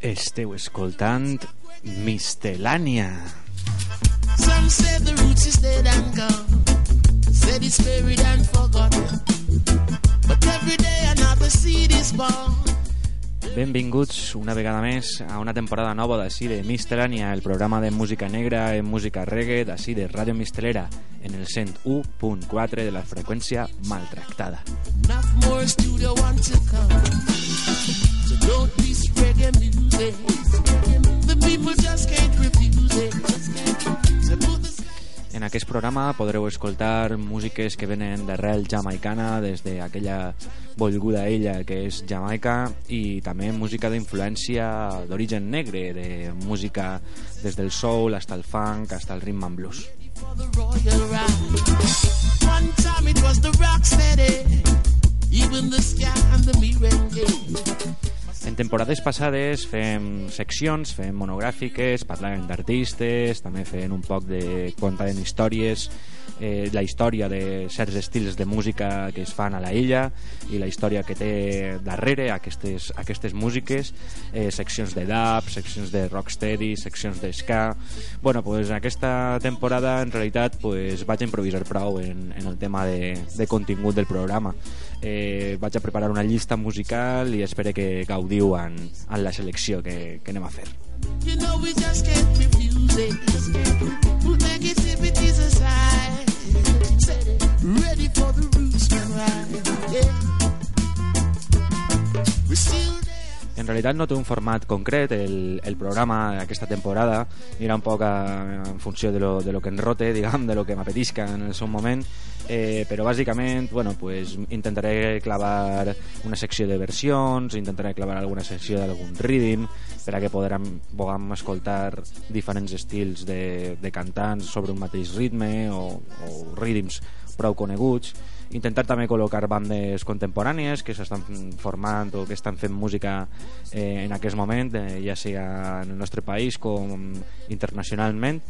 Esteu escoltant Mistelània. Some say the roots is dead and gone. It's buried and forgotten. But every day another seed is born. Benvinguts una vegada més a una temporada nova d'ací de Mistelània, el programa de música negra en música reggae d'ací de Ràdio Mistelera, en el 101.4 de la freqüència maltractada. Enough more studio to come. So don't this reggae music. The people just can't refuse it. En aquest programa podreu escoltar músiques que venen d'arrel jamaicana des d'aquella volguda illa que és Jamaica i també música d'influència d'origen negre, de música des del soul hasta el funk, hasta el rhythm and blues. One time it was the rock steady. En temporades passades fem seccions, fem monogràfiques, parlàvem d'artistes, també fem un poc de contant històries, eh, la història de certs estils de música que es fan a la illa i la història que té darrere aquestes, aquestes músiques, eh, seccions de dub, seccions de rocksteady, seccions de ska... Bueno, pues en aquesta temporada en realitat pues, vaig improvisar prou en, en el tema de, de contingut del programa. Eh, vaig a preparar una llista musical i espero que gaudiu en, en la selecció que, que anem a fer. You know we just can't refuse it. Put realitat no té un format concret el, el programa d'aquesta temporada anirà un poc a, en funció de lo, de lo que ens rote, diguem, de lo que m'apetisca en el seu moment eh, però bàsicament bueno, pues, intentaré clavar una secció de versions intentaré clavar alguna secció d'algun rhythm per a que podrem, puguem escoltar diferents estils de, de cantants sobre un mateix ritme o, o rhythms prou coneguts intentar també col·locar bandes contemporànies que s'estan formant o que estan fent música eh, en aquest moment, eh, ja sigui en el nostre país com internacionalment.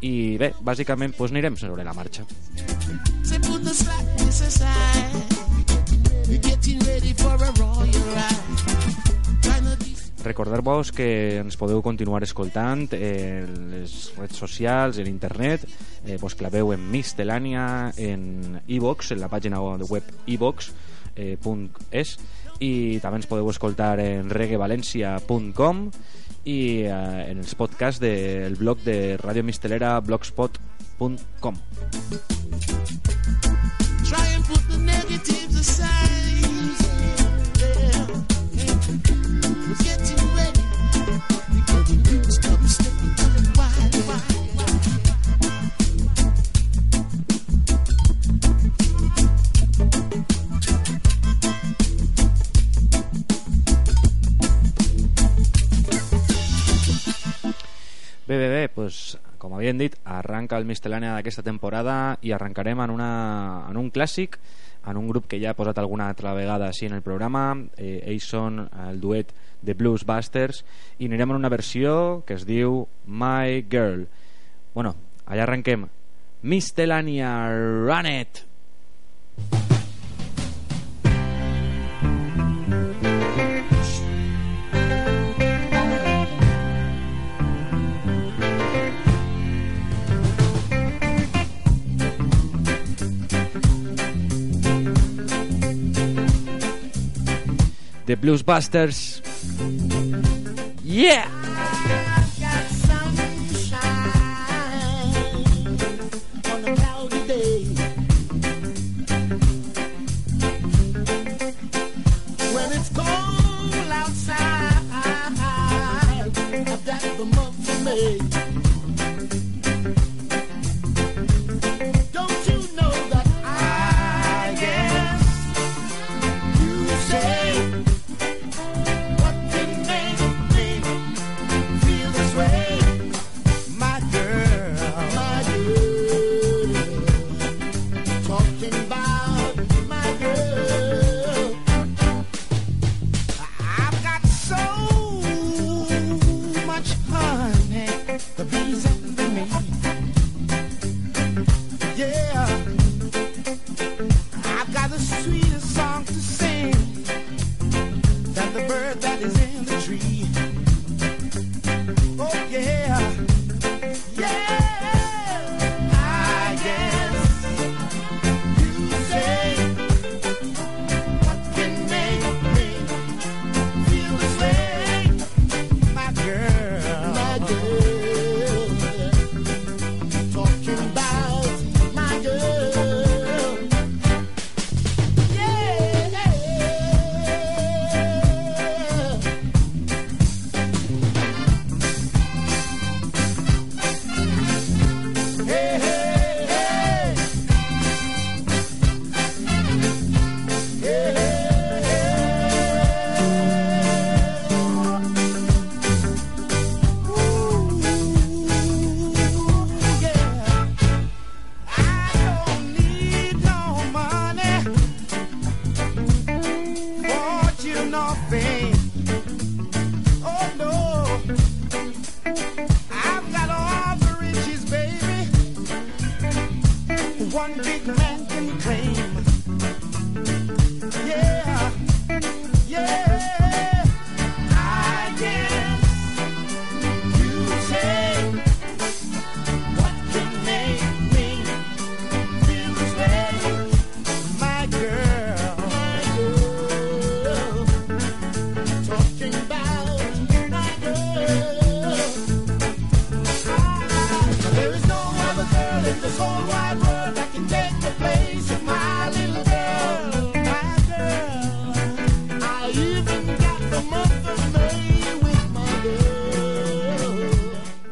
I bé, bàsicament pues, anirem sobre la marxa. Getting ready for a royal ride. Recordar-vos que ens podeu continuar escoltant en les redes socials, en internet. Eh, vos claveu en Mistelània en iVox, en la pàgina web iVox eh, .es. I també ens podeu escoltar en reggaevalencia.com i eh, en els podcasts del blog de Radio Mistelera blogspot.com Try and put the negatives aside. Bé, bé, bé, pues, com havíem dit, arranca el Mistelània d'aquesta temporada i arrencarem en, una, en un clàssic, en un grup que ja he posat alguna altra vegada així en el programa. Eh, ells són el duet de Blues Busters i anirem en una versió que es diu My Girl. Bueno, allà arrenquem. Mistelània, run it! The Blues Busters. Yeah!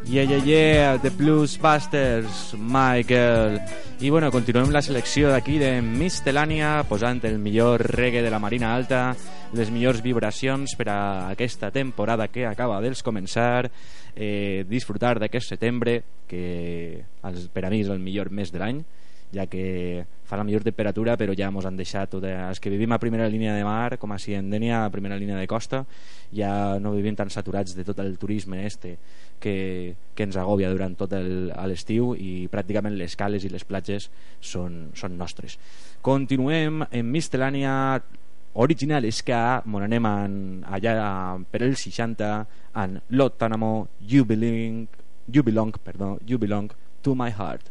Yeah, yeah, yeah, The Blues Busters, Girl. I bueno, continuem la selecció d'aquí de Mistelània, posant el millor reggae de la Marina Alta, les millors vibracions per a aquesta temporada que acaba dels començar, eh, disfrutar d'aquest setembre, que per a mi és el millor mes de l'any, ja que fa la millor temperatura però ja mos han deixat tot, els que vivim a primera línia de mar com a si en Denia a primera línia de costa ja no vivim tan saturats de tot el turisme este que, que ens agòbia durant tot l'estiu i pràcticament les cales i les platges són, són nostres. Continuem en Mistelània original és que mon anem en, allà per el 60 en Lot Tanamo You Belong, you belong, perdó, you belong to my heart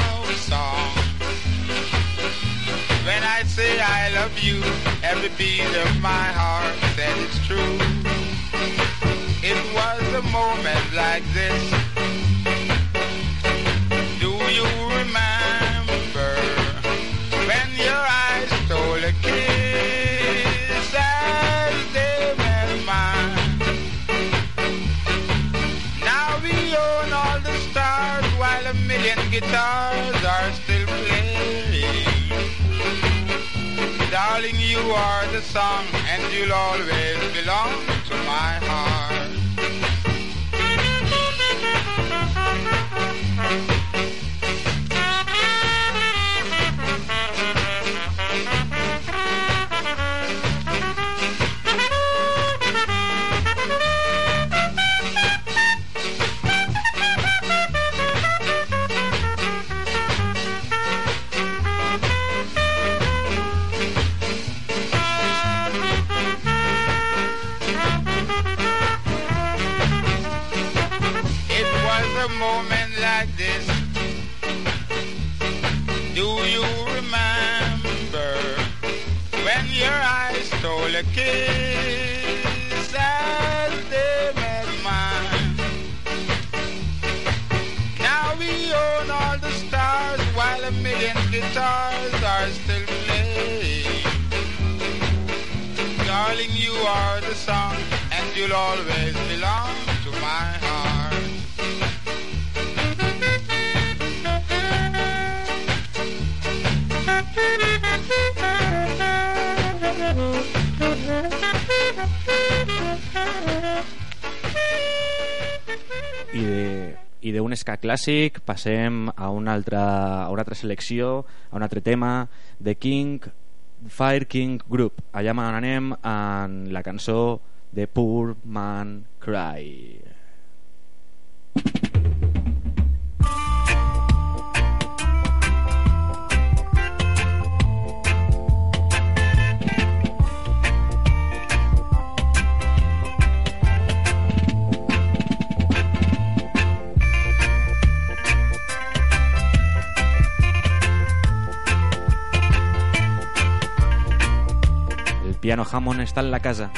When I say I love you, every beat of my heart said it's true. It was a moment like this. Do you remember when your eyes stole a kiss as they met mine? Now we own all the stars while a million guitars are still Darling, you are the song, and you'll always belong to my heart. You are the song, and you'll always belong to my heart. I de, i d'un ska clàssic passem a una altra, a una altra selecció a un altre tema de King Fire King Group. Allà me n'anem en la cançó de Poor Man Cry el piano Hammond està en la casa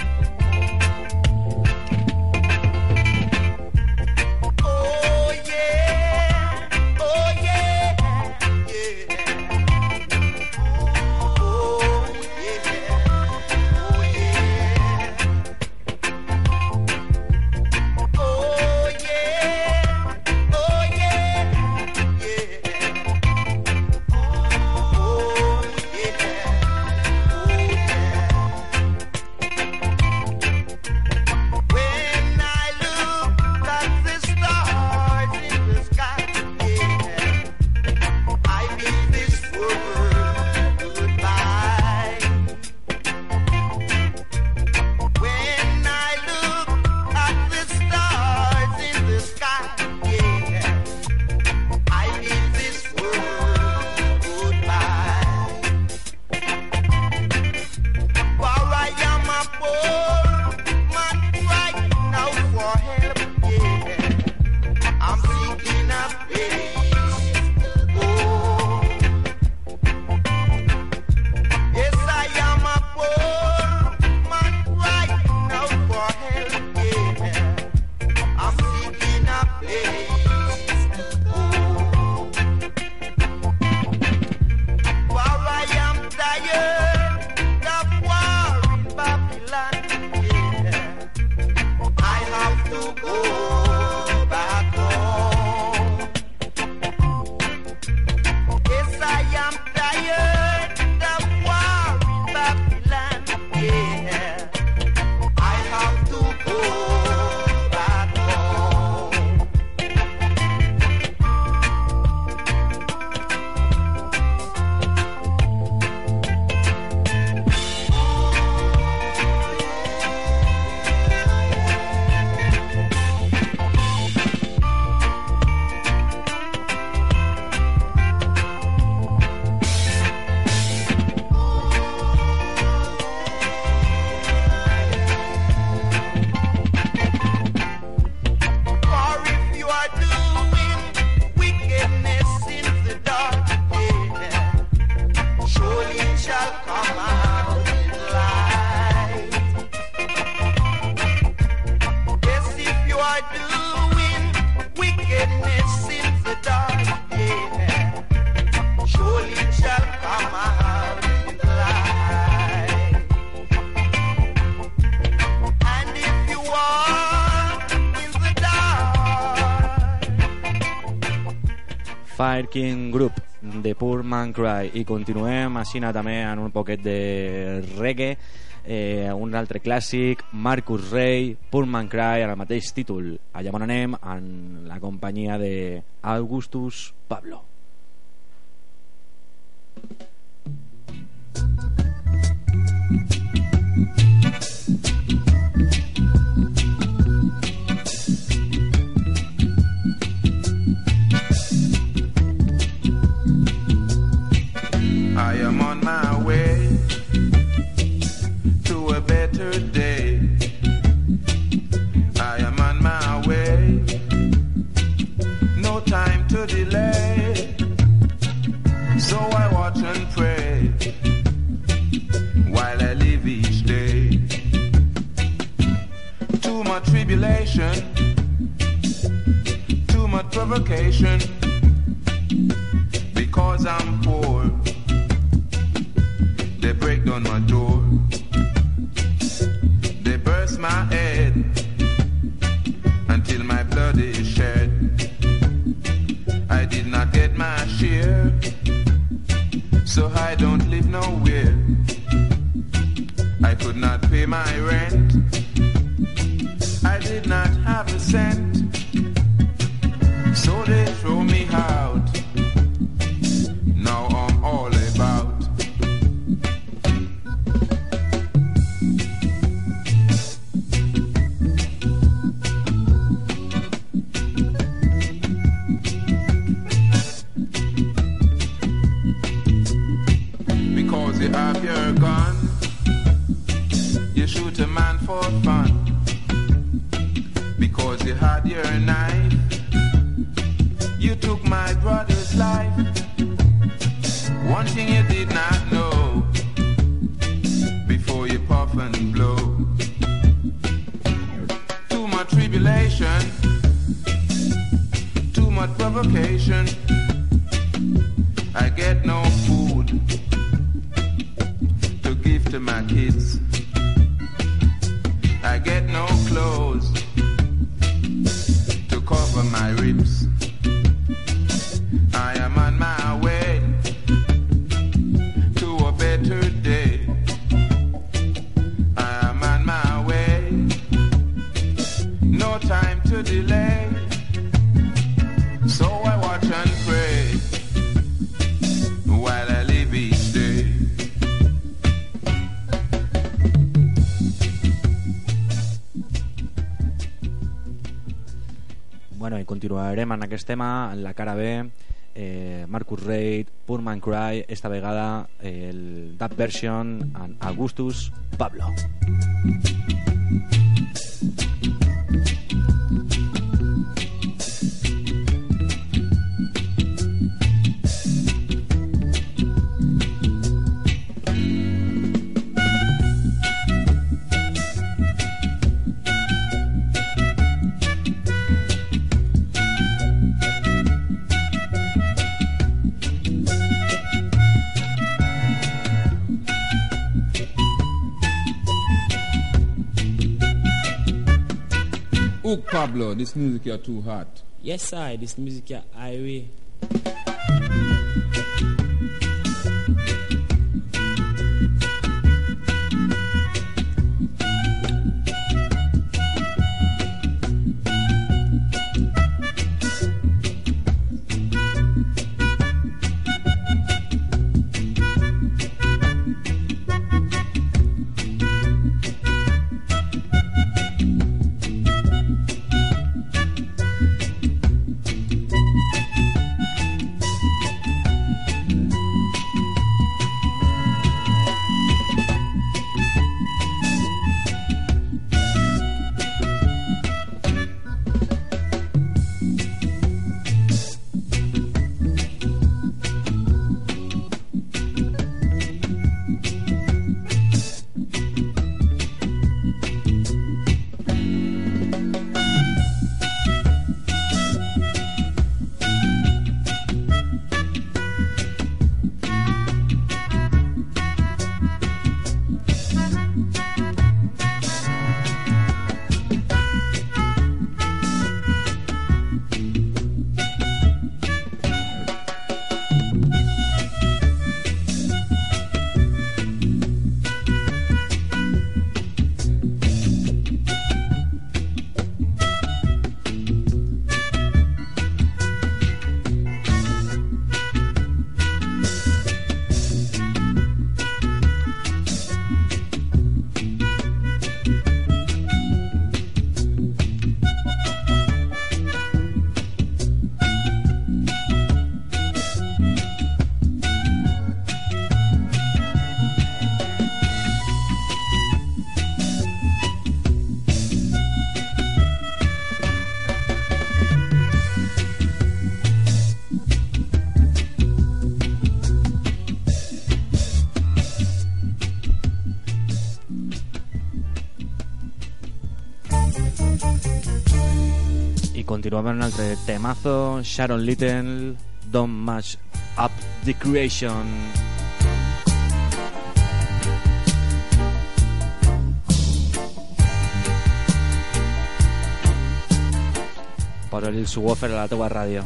King Group de Poor Man Cry. I continuem així també en un poquet de reggae eh, un altre clàssic Marcus Ray, Poor Man Cry en el mateix títol. Allà on anem en la companyia de Augustus Pablo. I Too much too much provocation, because I'm poor they break down my door. They burst my head until my blood is shed. I did not get my share, so I don't live nowhere. I could not pay my rent. Shoot a man for fun. Because you had your knife. You took my brother's life. One thing you did not know before you puff and blow. Too much tribulation, too much provocation. Continuarem en aquest tema, en la cara B, eh, Marcus Raid, Poor Man Cry, esta vegada el dub version en Augustus Pablo. Ook Pablo, this music are too hot. Yes, sir. This music ya highway. Un altre temazo, Sharon Little, Don't Match Up the Creation. Posa-li el subwoofer a la teua ràdio.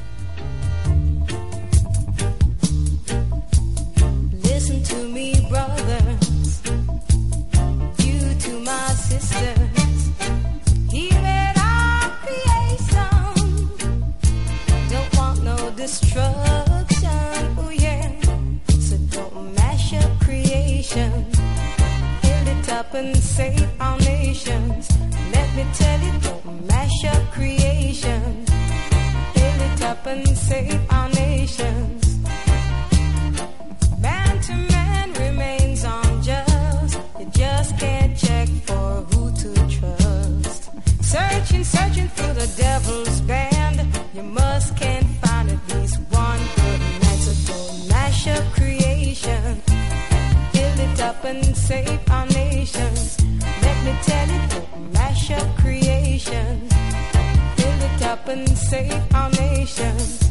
Up creation. It up and save our nations. Let me tell don't mash up creation. It up and save our nations.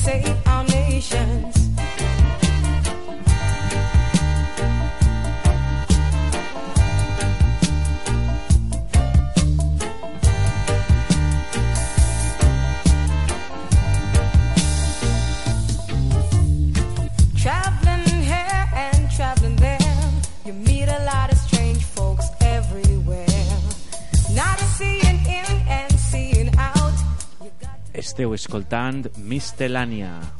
say Esteu escoltant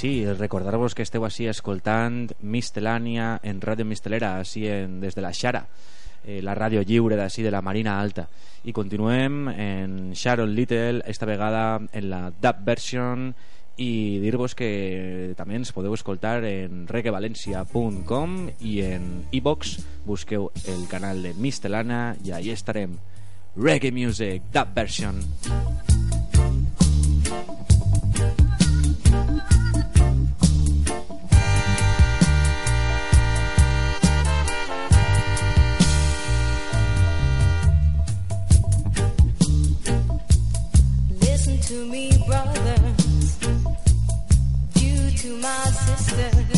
sí, recordar-vos que esteu així escoltant Mistelània en Ràdio Mistelera, així en, des de la Xara, eh, la ràdio lliure d'ací de la Marina Alta. I continuem en Sharon Little, esta vegada en la dub version i dir-vos que també ens podeu escoltar en reggaevalencia.com i en iBox busqueu el canal de Mistelana i ahí estarem. Reggae Music, that version. Listen my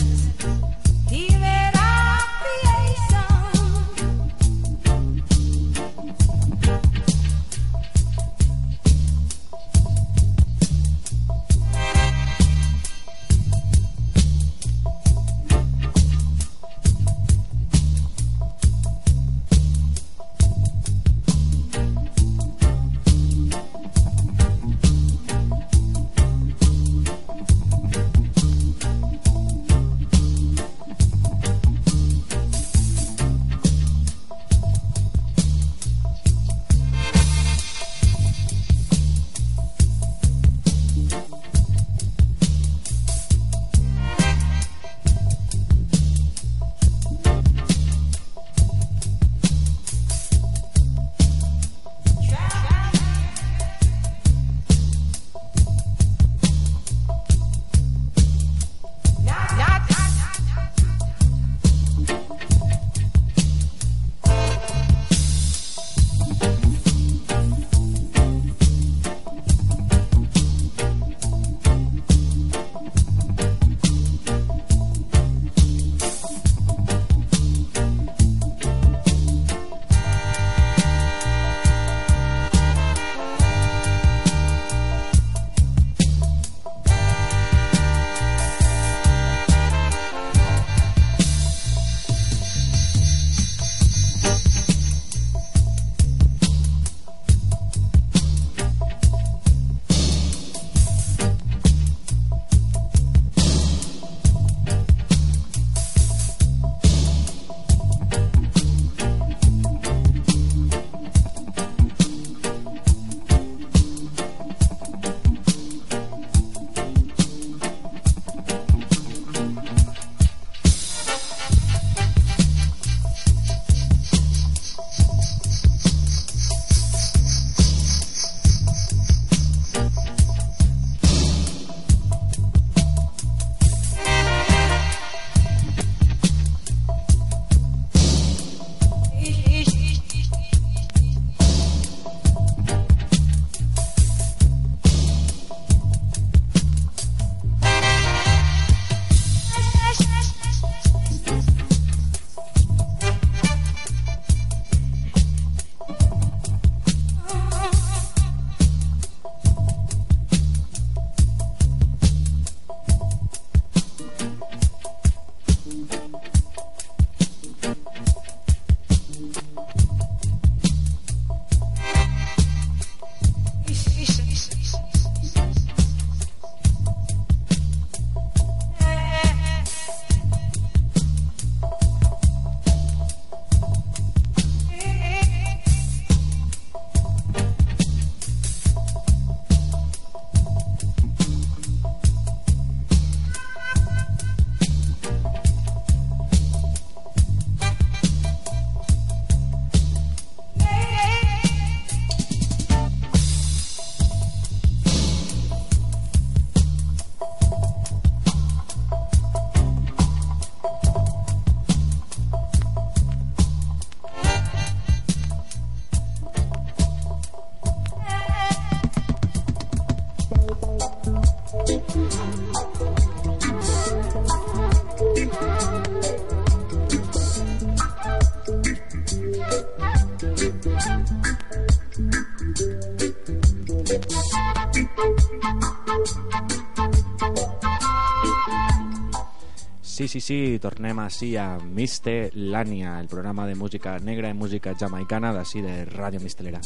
Sí, sí, tornem així a Mistelània, el programa de música negra i música jamaicana d'ací de Ràdio Mistelera.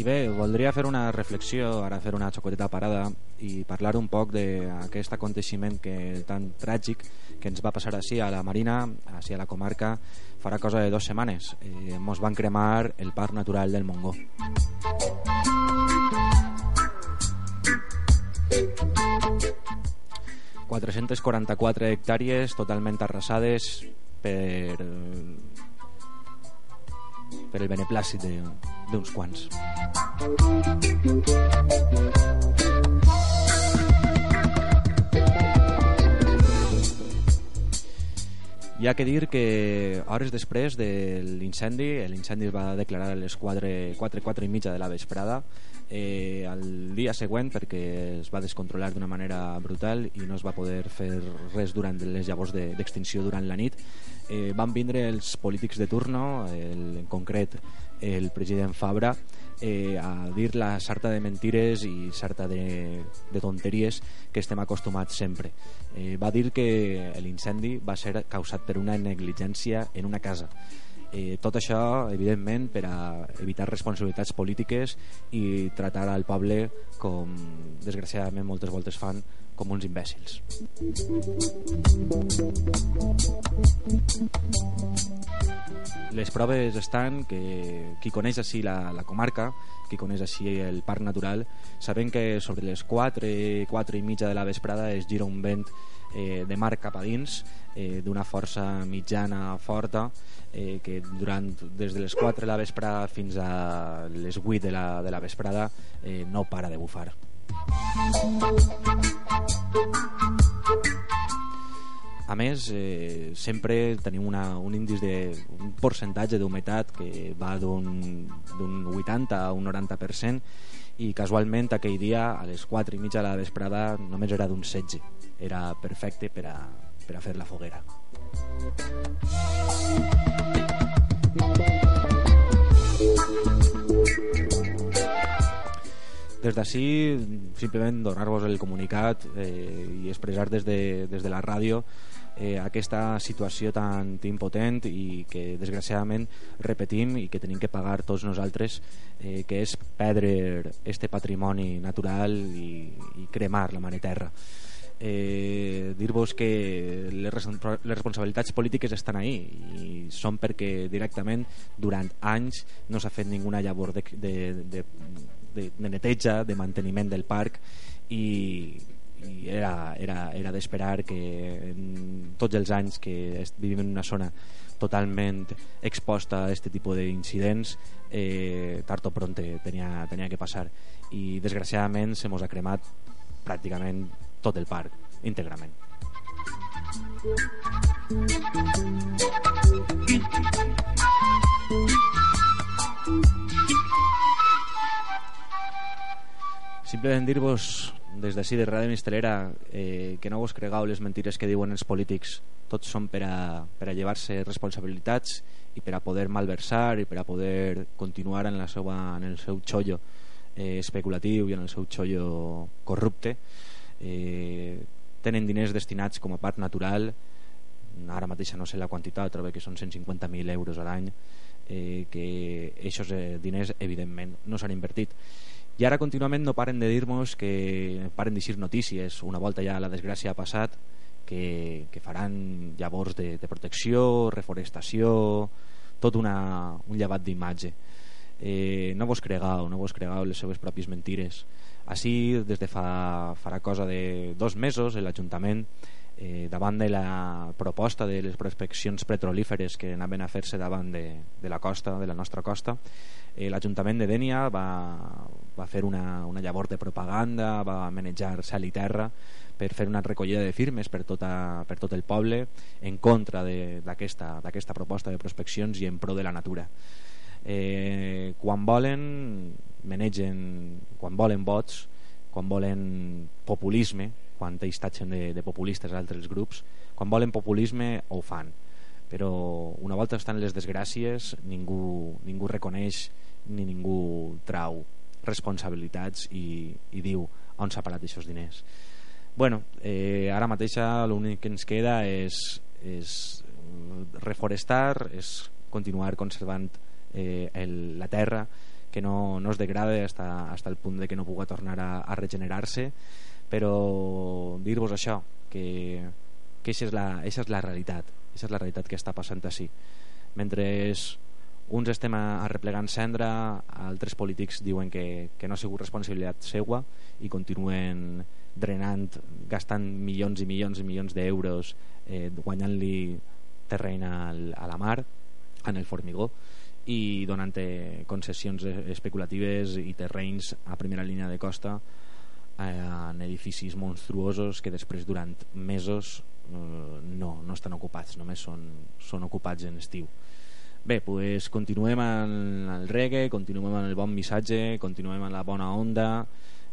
I bé, voldria fer una reflexió, ara fer una xocoteta parada i parlar un poc d'aquest aconteixement que, tan tràgic que ens va passar així a la Marina, així a la comarca, farà cosa de dues setmanes. Eh, mos van cremar el Parc Natural del Montgó. ...444 hectàrees totalment arrasades per, per el beneplàcit d'uns quants. Hi ha que dir que hores després de l'incendi, l'incendi es va declarar a les 4, 4, 4 i mitja de la vesprada, eh, el dia següent perquè es va descontrolar d'una manera brutal i no es va poder fer res durant les llavors de- d'extinció durant la nit, eh, van vindre els polítics de turno, el, en concret el president Fabra, eh, a dir la sarta de mentires i sarta de, de tonteries que estem acostumats sempre. Eh, va dir que l'incendi va ser causat per una negligència en una casa. Eh, tot això, evidentment, per a evitar responsabilitats polítiques i tratar al poble com, desgraciadament, moltes voltes fan com uns imbècils. Les proves estan que qui coneix així la, la comarca, qui coneix així el parc natural, sabem que sobre les 4, 4 i mitja de la vesprada es gira un vent eh, de mar cap a dins eh, d'una força mitjana forta eh, que durant des de les 4 de la vesprada fins a les 8 de la, de la vesprada eh, no para de bufar. A més, eh, sempre tenim una, un índice de un percentatge d'humitat que va d'un d'un 80 a un 90% i casualment aquell dia a les 4 i mitja de la vesprada només era d'un 16 era perfecte per a, per a fer la foguera des d'ací simplement donar-vos el comunicat eh, i expressar des de, des de la ràdio eh, aquesta situació tan impotent i que desgraciadament repetim i que tenim que pagar tots nosaltres eh, que és perdre este patrimoni natural i, i cremar la mare terra. Eh, dir-vos que les, les responsabilitats polítiques estan ahí i són perquè directament durant anys no s'ha fet ninguna llavor de, de, de, de, de neteja, de manteniment del parc i, i era, era, era d'esperar que en tots els anys que vivim en una zona totalment exposta a aquest tipus d'incidents eh, tard o pronte tenia, tenia que passar. I desgraciadament se mos ha cremat pràcticament tot el parc íntegrament Simplement dir-vos des d'ací de Ràdio Mistelera eh, que no vos cregueu les mentires que diuen els polítics. Tots són per a, per a llevar-se responsabilitats i per a poder malversar i per a poder continuar en, la seva, en el seu xollo eh, especulatiu i en el seu xollo corrupte. Eh, tenen diners destinats com a part natural. Ara mateix no sé la quantitat trobo que són 150.000 euros a l'any. Eh, que aquests eh, diners evidentment no s'han invertit i ara contínuament no paren de dir-nos que paren d'eixir notícies. Una volta ja la desgràcia ha passat que, que faran llavors de, de protecció, reforestació tot una, un llevat d'imatge. Eh, no vos cregueu no vos cregueu les seves pròpies mentires. Així des de fa, farà cosa de dos mesos l'Ajuntament eh, davant de la proposta de les prospeccions petrolíferes que anaven a fer-se davant de, de la costa, de la nostra costa eh, l'Ajuntament de Dènia va, va fer una, una llavor de propaganda va manejar cel i terra per fer una recollida de firmes per, tota, per tot el poble en contra d'aquesta proposta de prospeccions i en pro de la natura. Eh, quan volen manegen, quan volen vots quan volen populisme quan ells tatxen de, de populistes altres grups quan volen populisme ho fan. Però una volta estan les desgràcies ningú, ningú reconeix ni ningú trau responsabilitats i, i diu on s'ha parat aquests diners. Bueno, eh, ara mateix l'únic que ens queda és, és reforestar és continuar conservant eh, el, la terra que no, no es degrada hasta, hasta el punt de que no pugui tornar a, a regenerar-se. Però dir-vos això que, que és, la, és la realitat és la realitat que està passant així. Mentre uns estem a, a replegant cendra altres polítics diuen que, que no ha sigut responsabilitat seua i continuen drenant gastant milions i milions i milions d'euros eh, guanyant-li terreny al, a la mar en el formigó i donant eh, concessions eh, especulatives i terrenys a primera línia de costa eh, en edificis monstruosos que després durant mesos eh, no, no estan ocupats només són, són ocupats en estiu bé, pues continuem en el reggae continuem en el bon missatge continuem en la bona onda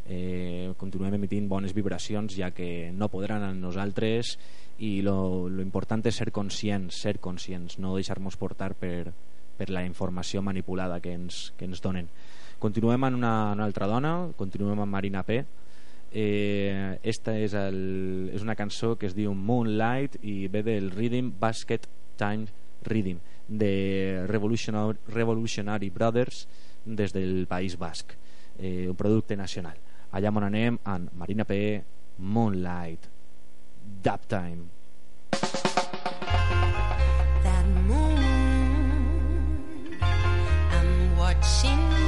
eh, continuem emitint bones vibracions ja que no podran en nosaltres i lo, lo important és ser conscients ser conscients, no deixar-nos portar per, per la informació manipulada que ens, que ens donen. Continuem amb una, una altra dona continuem amb Marina P. Eh, esta és, el, és una cançó que es diu Moonlight i ve del Rhythm Basket Time Rhythm de Revolutionary, Revolutionary Brothers des del País Basc eh, un producte nacional allà on anem amb Marina P Moonlight Dub Time that moon. I'm watching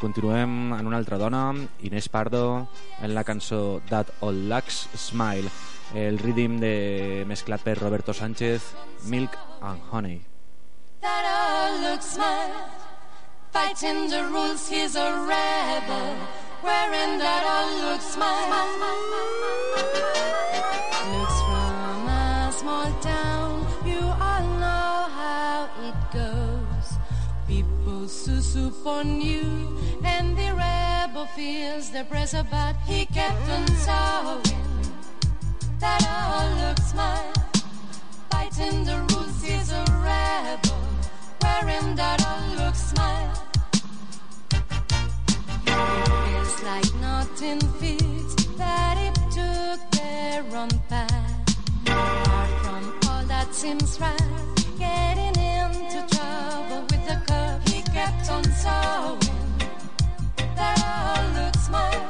continuem en una altra dona, Inés Pardo, en la cançó That Old Lux Smile, el rhythm de mesclat per Roberto Sánchez, Milk and Honey. that all looks smile. Fighting the rules, he's a rebel. Wearing that all looks smile. Looks from a small town, you all Soup on you, and the rebel feels the pressure, but he kept on sewing. That all looks smile. Fighting the rules, he's a rebel. Wearing that all looks smile. Feels like nothing fits that it took their own path. Apart from all that seems right, on sewing. That all looks smile.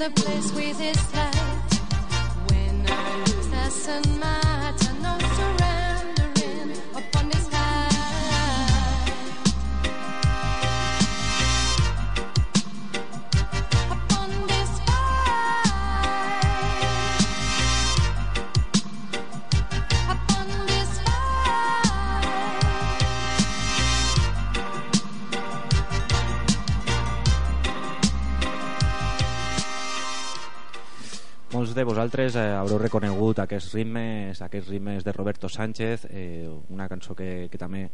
the place with his Molts de vosaltres eh, haureu reconegut aquests ritmes, aquests ritmes de Roberto Sánchez, eh, una cançó que, que també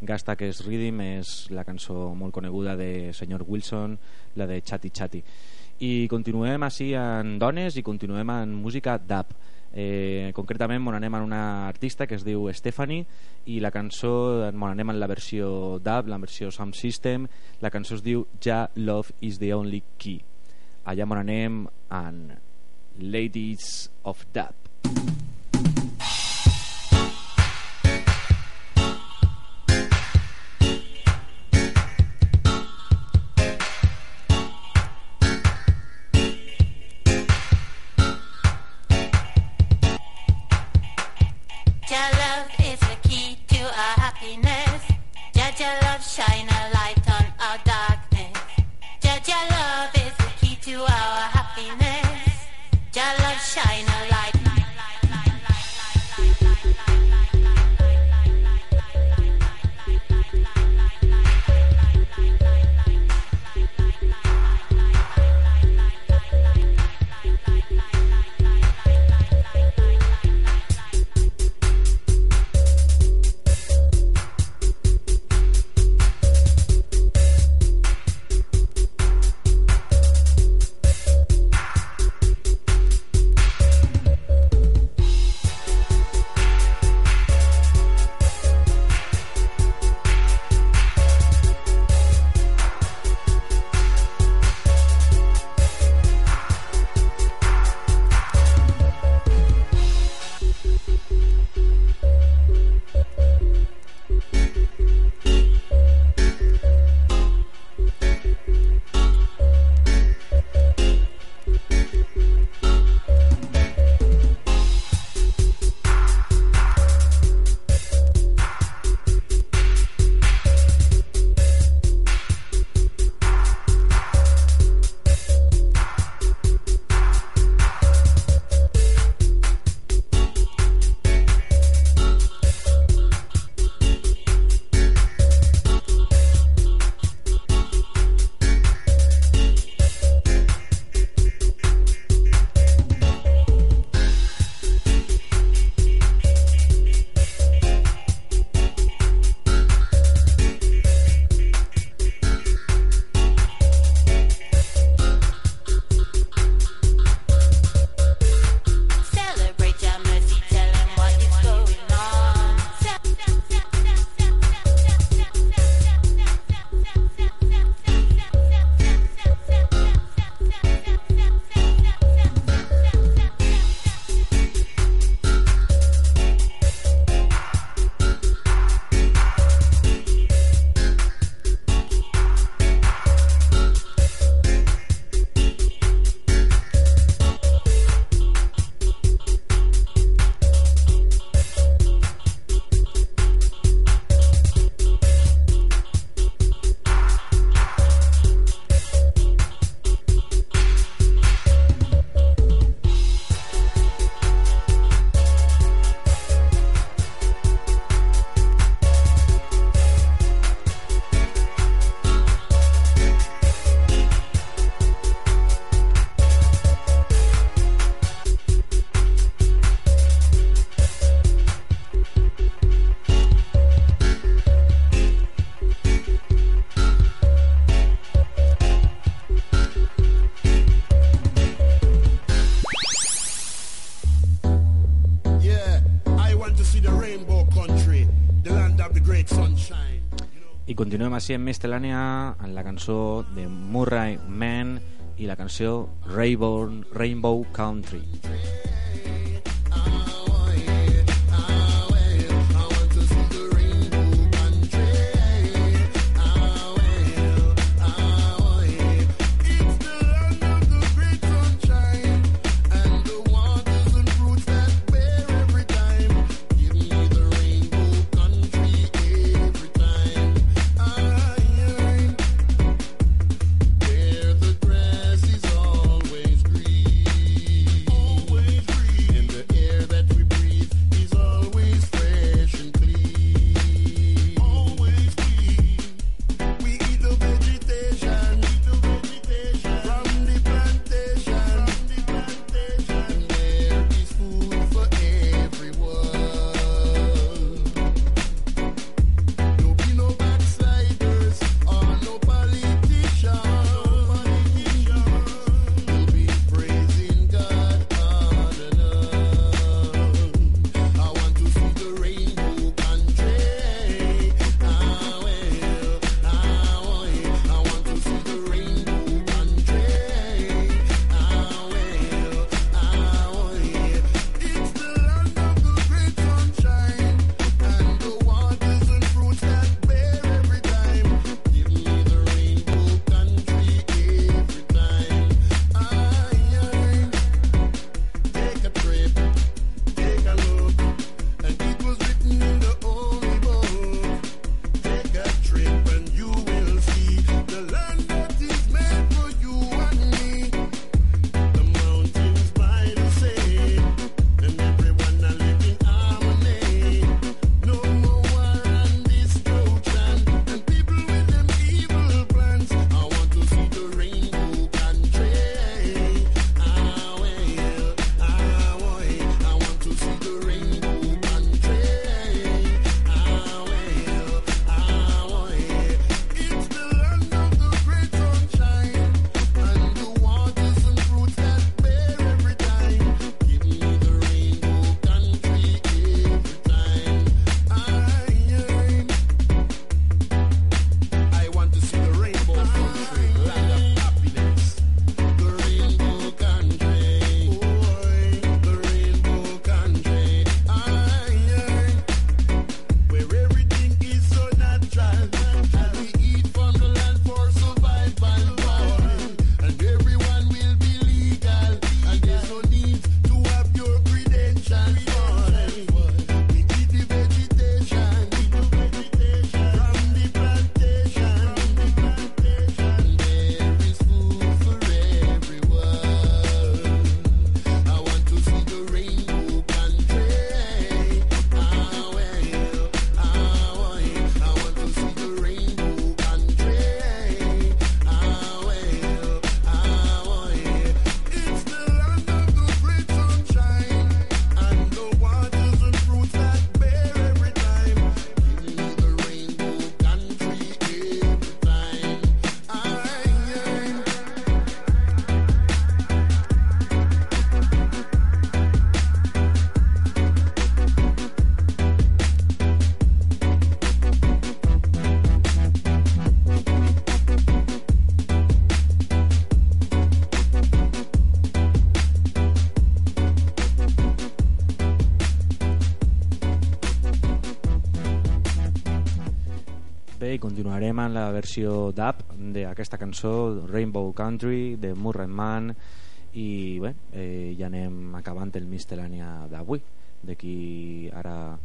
gasta aquest rhythm és la cançó molt coneguda de Senyor Wilson, la de Chatty Chatty. I continuem així en dones i continuem en música dub. Eh, concretament mon anem en una artista que es diu Stephanie i la cançó mon anem en la versió dub, la versió Sound System la cançó es diu Ja Love is the Only Key allà mon anem en Ladies of Dub. Continuem així en Mistel·lània amb la cançó de Murray Man i la cançó Rainbow, Rainbow Country. Where continuarem amb la versió dub d'aquesta cançó Rainbow Country de Murray Man i bé, eh, ja anem acabant el mistel·lània d'avui d'aquí ara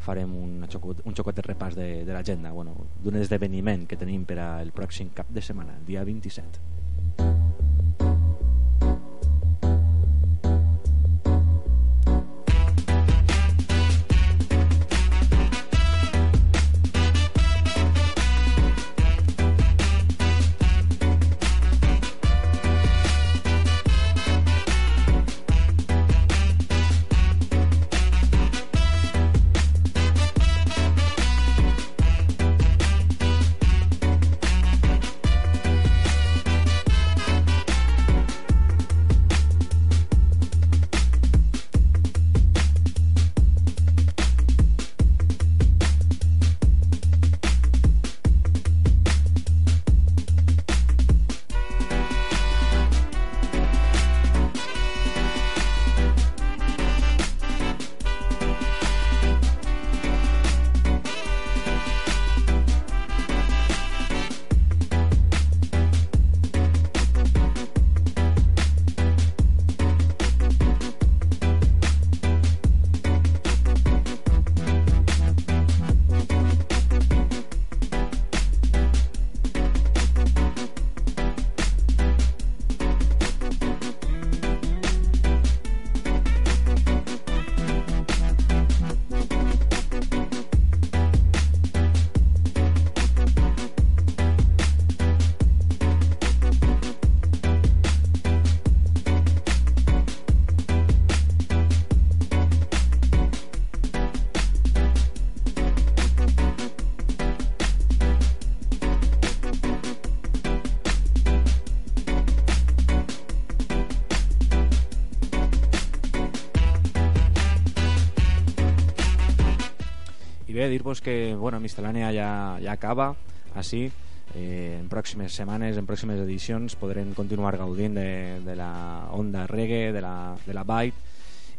farem un xocot, un xocot de repàs de, de l'agenda. Bueno, d'un esdeveniment que tenim per al pròxim cap de setmana, el dia 27 bé, dir-vos que bueno, Mistel·lània ja, ja acaba, així, eh, en pròximes setmanes, en pròximes edicions podrem continuar gaudint de, de la onda reggae, de la, de la byte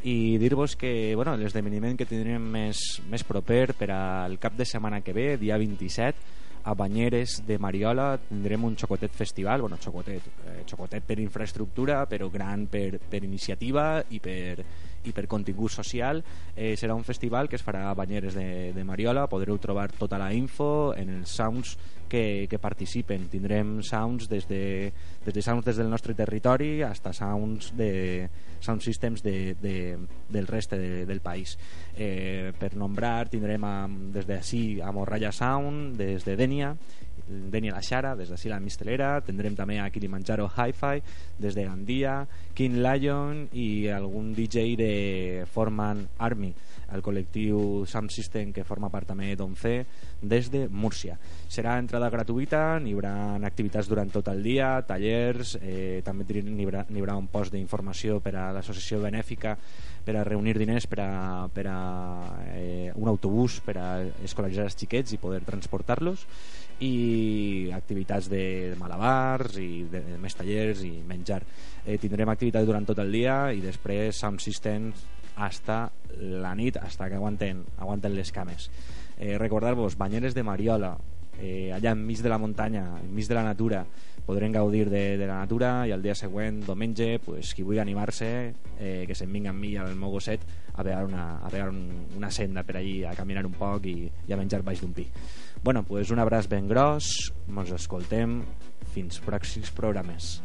i dir-vos que bueno, l'esdeveniment que tindrem més, més proper per al cap de setmana que ve, dia 27 a Banyeres de Mariola tindrem un xocotet festival, bueno, xocotet, eh, xocotet per infraestructura, però gran per, per iniciativa i per, i per contingut social. Eh, serà un festival que es farà a Banyeres de, de Mariola, podreu trobar tota la info en els sounds que, que participen. Tindrem sounds des de, des de sounds des del nostre territori hasta sounds de sound systems de, de, del reste de, del país. Eh, per nombrar, tindrem a, des d'ací a Morralla Sound, des de Denia, Denia la Xara, des d'ací la Mistelera, tindrem també a Kilimanjaro Hi-Fi, des de Gandia, King Lion i algun DJ de Forman Army, el col·lectiu Sound System que forma part també d'Once des de Múrcia. Serà entrada gratuïta, n'hi haurà activitats durant tot el dia, tallers, eh, també n'hi haurà, haurà un post d'informació per a l'associació benèfica per a reunir diners per a, per a eh, un autobús per a escolaritzar els xiquets i poder transportar-los i activitats de malabars i de, de més tallers i menjar. Eh, tindrem activitats durant tot el dia i després sound systems hasta la nit, hasta que aguanten, aguanten les cames. Eh, recordar-vos, Banyeres de Mariola eh, allà enmig de la muntanya enmig de la natura. Podrem gaudir de, de la natura i el dia següent, diumenge, pues, qui vulgui animar-se, eh, que se'n vinga amb mi al meu gosset a pegar una, a pegar un, una senda per allí, a caminar un poc i, i a menjar baix d'un pi. Bueno, pues un abraç ben gros, ens escoltem fins pròxims programes.